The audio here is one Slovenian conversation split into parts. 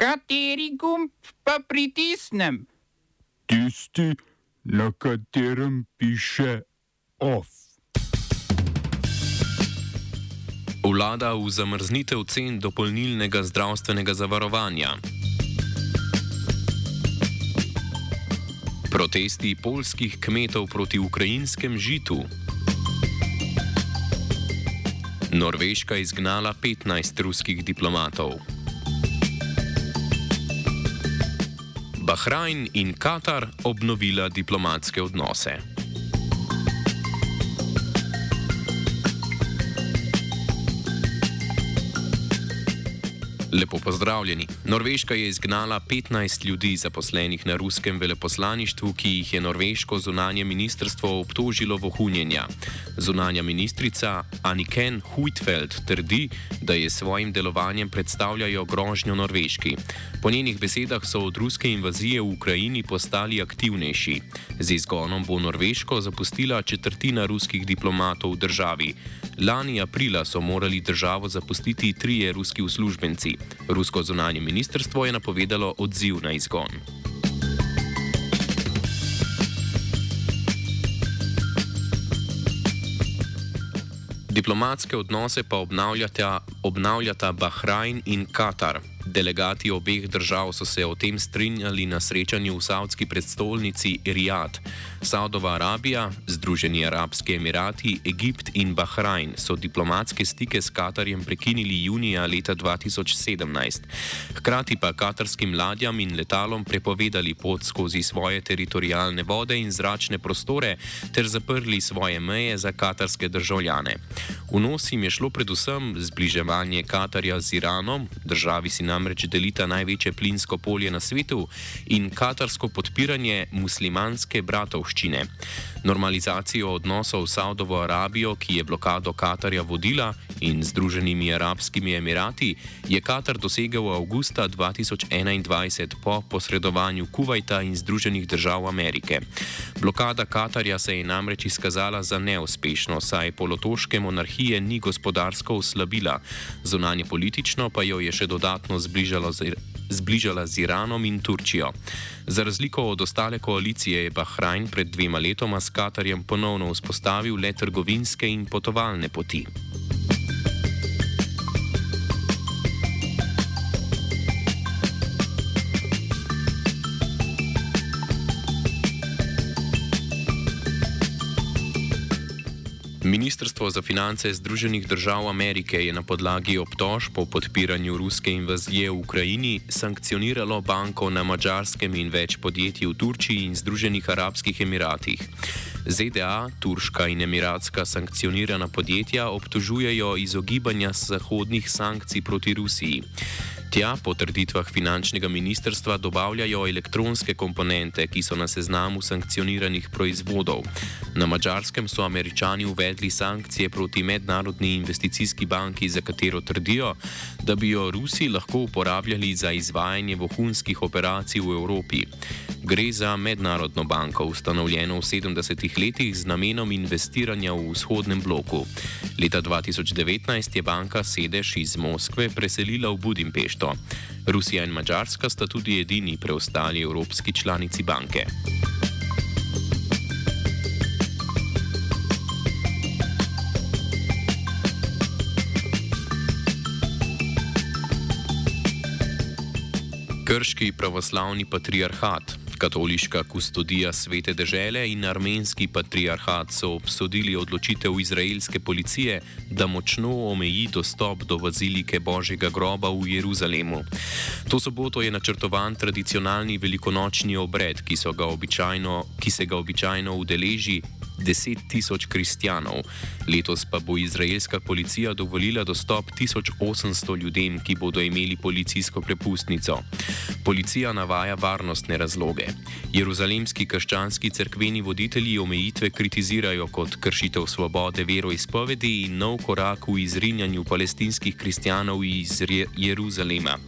Kateri gumb pa pritisnem? Tisti, na katerem piše OF. Vlada v zamrznitev cen dopolnilnega zdravstvenega zavarovanja. Protesti polskih kmetov proti ukrajinskem žitu. Norveška izgnala 15 ruskih diplomatov. Bahrajn in Katar obnovila diplomatske odnose. Lepo pozdravljeni. Norveška je izgnala 15 ljudi zaposlenih na ruskem veleposlaništvu, ki jih je norveško zunanje ministrstvo obtožilo vohunjenja. Zunanja ministrica Anniken Huitfeld trdi, da je svojim delovanjem predstavljajo grožnjo Norveški. Po njenih besedah so od ruske invazije v Ukrajini postali aktivnejši. Z izgonom bo Norveško zapustila četrtina ruskih diplomatov v državi. Lani aprila so morali državo zapustiti trije ruski uslužbenci. Rusko zunanje ministrstvo je napovedalo odziv na izgon. Diplomatske odnose pa obnavljata, obnavljata Bahrajn in Katar. Delegati obeh držav so se o tem strinjali na srečanju v savdski predstolnici Rijad. Saudova Arabija, Združeni arabski emirati, Egipt in Bahrajn so diplomatske stike s Katarjem prekinili junija leta 2017. Hkrati pa katarskim ladjam in letalom prepovedali pot skozi svoje teritorijalne vode in zračne prostore ter zaprli svoje meje za katarske državljane. V nos jim je šlo predvsem zbliževanje Katarja z Iranom, državi si namreč delita največje plinsko polje na svetu, in katarsko podpiranje muslimanske bratovščine. Normalizacijo odnosov s Saudovo Arabijo, ki je blokado Katarja vodila, in Združenimi arabskimi emirati, je Katar dosegel avgusta 2021 po posredovanju Kuwaita in Združenih držav Amerike. Blokada Katarja se je namreč izkazala za neuspešno, saj polotoške monarhije ni gospodarsko oslabila, zunanje politično pa jo je še dodatno zbližalo z, zbližala z Iranom in Turčijo. Za razliko od ostale koalicije je Bahrajn pred dvema letoma s Katarjem ponovno vzpostavil le trgovinske in potovalne poti. Ministrstvo za finance Združenih držav Amerike je na podlagi obtožb po podpiranju ruske invazije v Ukrajini sankcioniralo banko na Mačarskem in več podjetij v Turčiji in Združenih arabskih emiratih. ZDA, turška in emiratska sankcionirana podjetja obtožujejo izogibanja zahodnih sankcij proti Rusiji. Tja po trditvah finančnega ministrstva dobavljajo elektronske komponente, ki so na seznamu sankcioniranih proizvodov. Na mačarskem so američani uvedli sankcije proti mednarodni investicijski banki, za katero trdijo, da bi jo Rusi lahko uporabljali za izvajanje vohunskih operacij v Evropi. Gre za mednarodno banko, ustanovljeno v 70-ih letih z namenom investiranja v vzhodnem bloku. Leta 2019 je banka sedež iz Moskve preselila v Budimpešto. Rusija in Mačarska sta tudi edini preostali evropski članici banke. Krški pravoslavni patriarhat Katoliška kustodija svete dežele in armenski patriarhat so obsodili odločitev izraelske policije, da močno omeji dostop do bazilike Božjega groba v Jeruzalemu. To soboto je načrtovan tradicionalni velikonočni obred, ki, ga običajno, ki se ga običajno udeleži 10 tisoč kristjanov. Letos pa bo izraelska policija dovolila dostop 1800 ljudem, ki bodo imeli policijsko prepustnico. Policija navaja varnostne razloge. Jeruzalemski krščanski cerkveni voditelji omejitve kritizirajo kot kršitev svobode veroizpovedi in nov korak v izrinjanju palestinskih kristjanov iz Jeruzalema.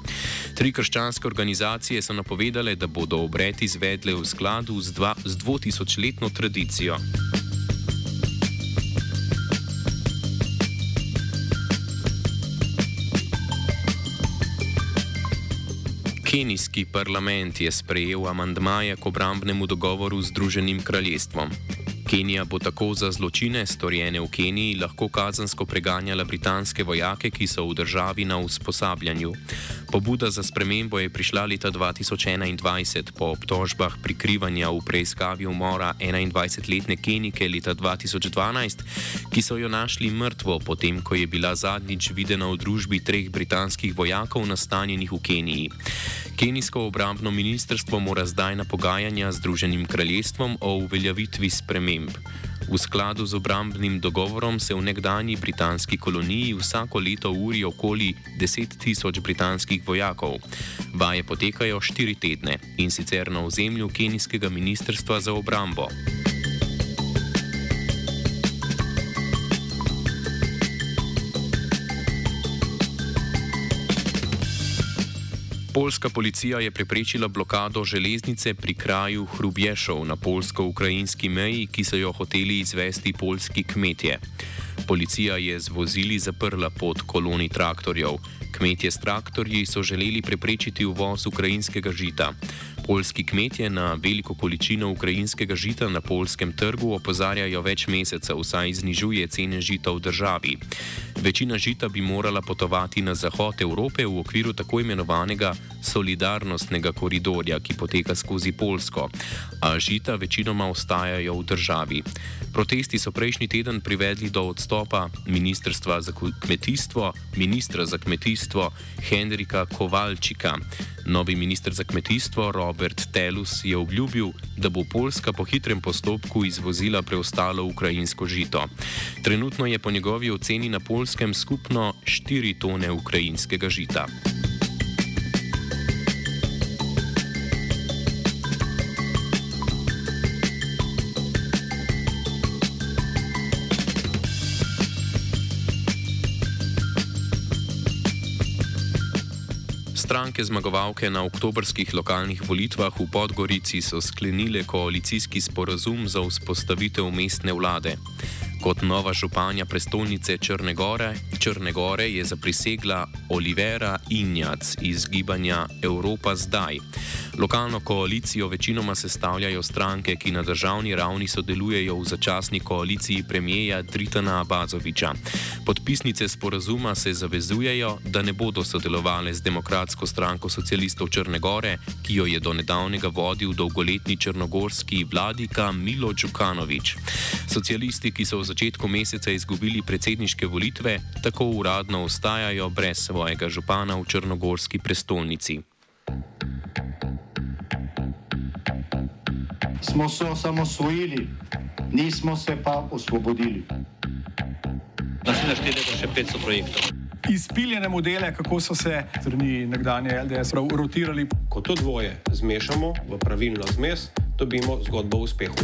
Tri krščanske organizacije so napovedale, da bodo obred izvedle v skladu z, dva, z dvotisočletno tradicijo. Kenijski parlament je sprejel amandmaje k obrambnemu dogovoru z Združenim kraljestvom. Kenija bo tako za zločine, storjene v Keniji, lahko kazansko preganjala britanske vojake, ki so v državi na usposabljanju. Pobuda za spremembo je prišla leta 2021 po obtožbah prikrivanja v preiskavi umora 21-letne Kenike leta 2012, ki so jo našli mrtvo, potem ko je bila zadnjič videna v družbi treh britanskih vojakov nastanjenih v Keniji. Kenijsko obrambno ministrstvo mora zdaj na pogajanja z Združenim kraljestvom o uveljavitvi sprememb. V skladu z obrambnim dogovorom se v nekdani britanski koloniji vsako leto uri okoli 10 tisoč britanskih vojakov. Vaje potekajo štiri tedne in sicer na ozemlju Kenijskega ministrstva za obrambo. Poljska policija je preprečila blokado železnice pri kraju Hrubješov na polsko-ukrajinski meji, ki so jo hoteli izvesti polski kmetje. Policija je z vozili zaprla pot koloni traktorjev. Kmetje s traktorji so želeli preprečiti uvoz ukrajinskega žita. Poljski kmetje na veliko količino ukrajinskega žita na polskem trgu opozarjajo več mesecev, saj znižuje cene žita v državi. Večina žita bi morala potovati na zahod Evrope v okviru tako imenovanega solidarnostnega koridorja, ki poteka skozi Polsko, a žita večinoma ostajajo v državi. Protesti so prejšnji teden privedli do odstopa ministrstva za kmetijstvo, ministra za kmetijstvo Henrika Kovalčika. Novi minister za kmetijstvo Robert Telus je obljubil, da bo Poljska po hitrem postopku izvozila preostalo ukrajinsko žito. Trenutno je po njegovi oceni na Poljskem skupno 4 tone ukrajinskega žita. Stranke zmagovalke na oktobrskih lokalnih volitvah v Podgorici so sklenile koalicijski sporazum za vzpostavitev mestne vlade. Kot nova županja prestolnice Črne Gore, Črne Gore je zaprisegla Olivera Injac iz gibanja Evropa zdaj. Lokalno koalicijo večinoma sestavljajo stranke, ki na državni ravni sodelujejo v začasni koaliciji premijeja Dritana Abazoviča. Podpisnice sporazuma se zavezujejo, da ne bodo sodelovali z Demokratsko stranko socialistov Črne Gore, ki jo je do nedavnega vodil dolgoletni črnogorski vladika Milo Đukanovič. Socialisti, ki so v začetku meseca izgubili predsedniške volitve, tako uradno ostajajo brez svojega župana v črnogorski prestolnici. smo se osamosvojili, nismo se pa osvobodili. Naslednje štiri leta še 500 projektov. Izpiljene modele, kako so se strani nekdanje LDS rotirali. Ko to dvoje zmešamo v pravilno zmes, dobimo zgodbo o uspehu.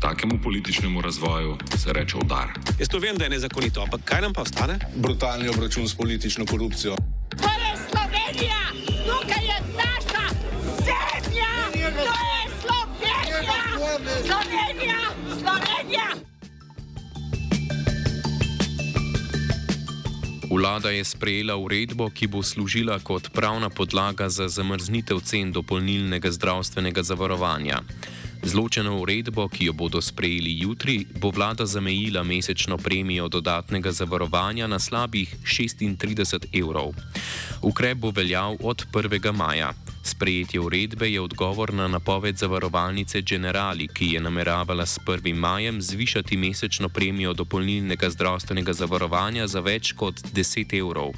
Takemu političnemu razvoju se reče udar. Jaz to vem, da je nezakonito, ampak kaj nam pa ostane? Brutalni obračun s politično korupcijo. To je Slovenija, tukaj je naša zemlja, to je Slovenija, Slovenija, Slovenija. Vlada je sprejela uredbo, ki bo služila kot pravna podlaga za zamrznitev cen dopolnilnega zdravstvenega zavarovanja. Zločeno uredbo, ki jo bodo sprejeli jutri, bo vlada zamejila mesečno premijo dodatnega zavarovanja na slabih 36 evrov. Ukrep bo veljal od 1. maja. Sprejetje uredbe je odgovor na napoved zavarovalnice Generali, ki je nameravala s 1. majem zvišati mesečno premijo dopolnilnega zdravstvenega zavarovanja za več kot 10 evrov.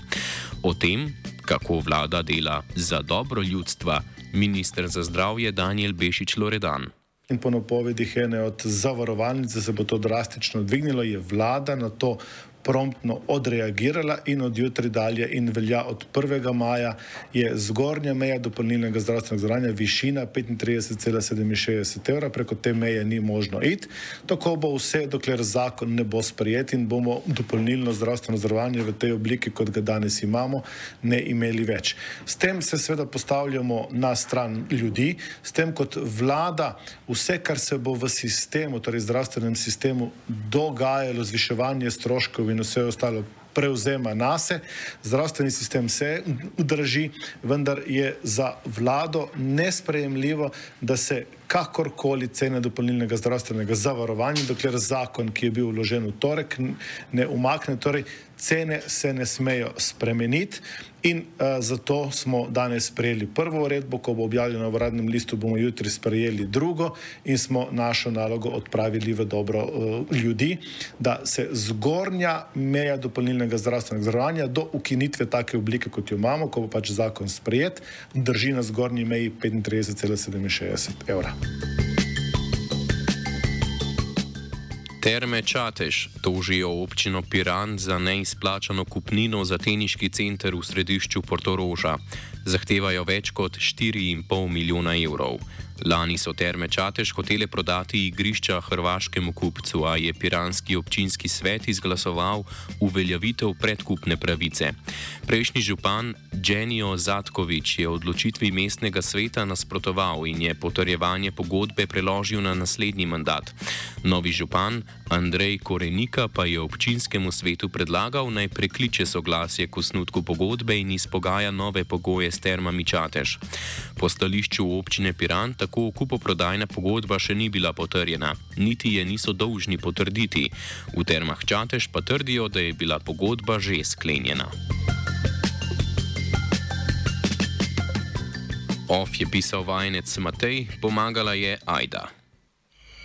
O tem, kako vlada dela za dobro ljudstva, ministr za zdravje Daniel Bešič Loredan. In po napovedih ene od zavarovalnic, da se bo to drastično dvignilo, je vlada na to promptno odreagirala in od jutri dalje in velja od 1. maja je zgornja meja dopolnilnega zdravstvenega zavarovanja višina 35,67 evra, preko te meje ni možno iti. Tako bo vse, dokler zakon ne bo sprejet in bomo dopolnilno zdravstveno zavarovanje v tej obliki, kot ga danes imamo, ne imeli več. S tem se seveda postavljamo na stran ljudi, s tem kot vlada vse, kar se bo v sistemu, torej zdravstvenem sistemu, dogajalo, zviševanje stroškov in vse ostalo prevzema nase. Zdravstveni sistem se udraži, vendar je za vlado nesprejemljivo, da se kakorkoli cene dopolnilnega zdravstvenega zavarovanja, dokler zakon, ki je bil vložen v torek, ne umakne. Torej, cene se ne smejo spremeniti in uh, zato smo danes sprejeli prvo uredbo, ko bo objavljeno v radnem listu, bomo jutri sprejeli drugo in smo našo nalogo odpravili v dobro uh, ljudi, da se zgornja meja dopolnilnega zdravstvenega zavarovanja do ukinitve take oblike, kot jo imamo, ko bo pač zakon sprejet, drži na zgornji meji 35,67 evra. Terme Čatež tožijo občino Piran za neizplačano kupnino za teniški center v središču Portoroža. Zahtevajo več kot 4,5 milijona evrov. Lani so terme Čatež hotele prodati igrišča hrvaškemu kupcu, a je piranski občinski svet izglasoval uveljavitev predkupne pravice. Prejšnji župan Dženijo Zatkovič je odločitvi mestnega sveta nasprotoval in je potrjevanje pogodbe preložil na naslednji mandat. Novi župan Andrej Korenika pa je občinskemu svetu predlagal naj prekliče soglasje k osnutku pogodbe in izpogaja nove pogoje s termami Čatež. Po stališču občine Piran tako kupoprodajna pogodba še ni bila potrjena, niti je niso dolžni potrditi. V termah Čatež pa trdijo, da je bila pogodba že sklenjena. Of je pisal vajenec Matej, pomagala je Aida.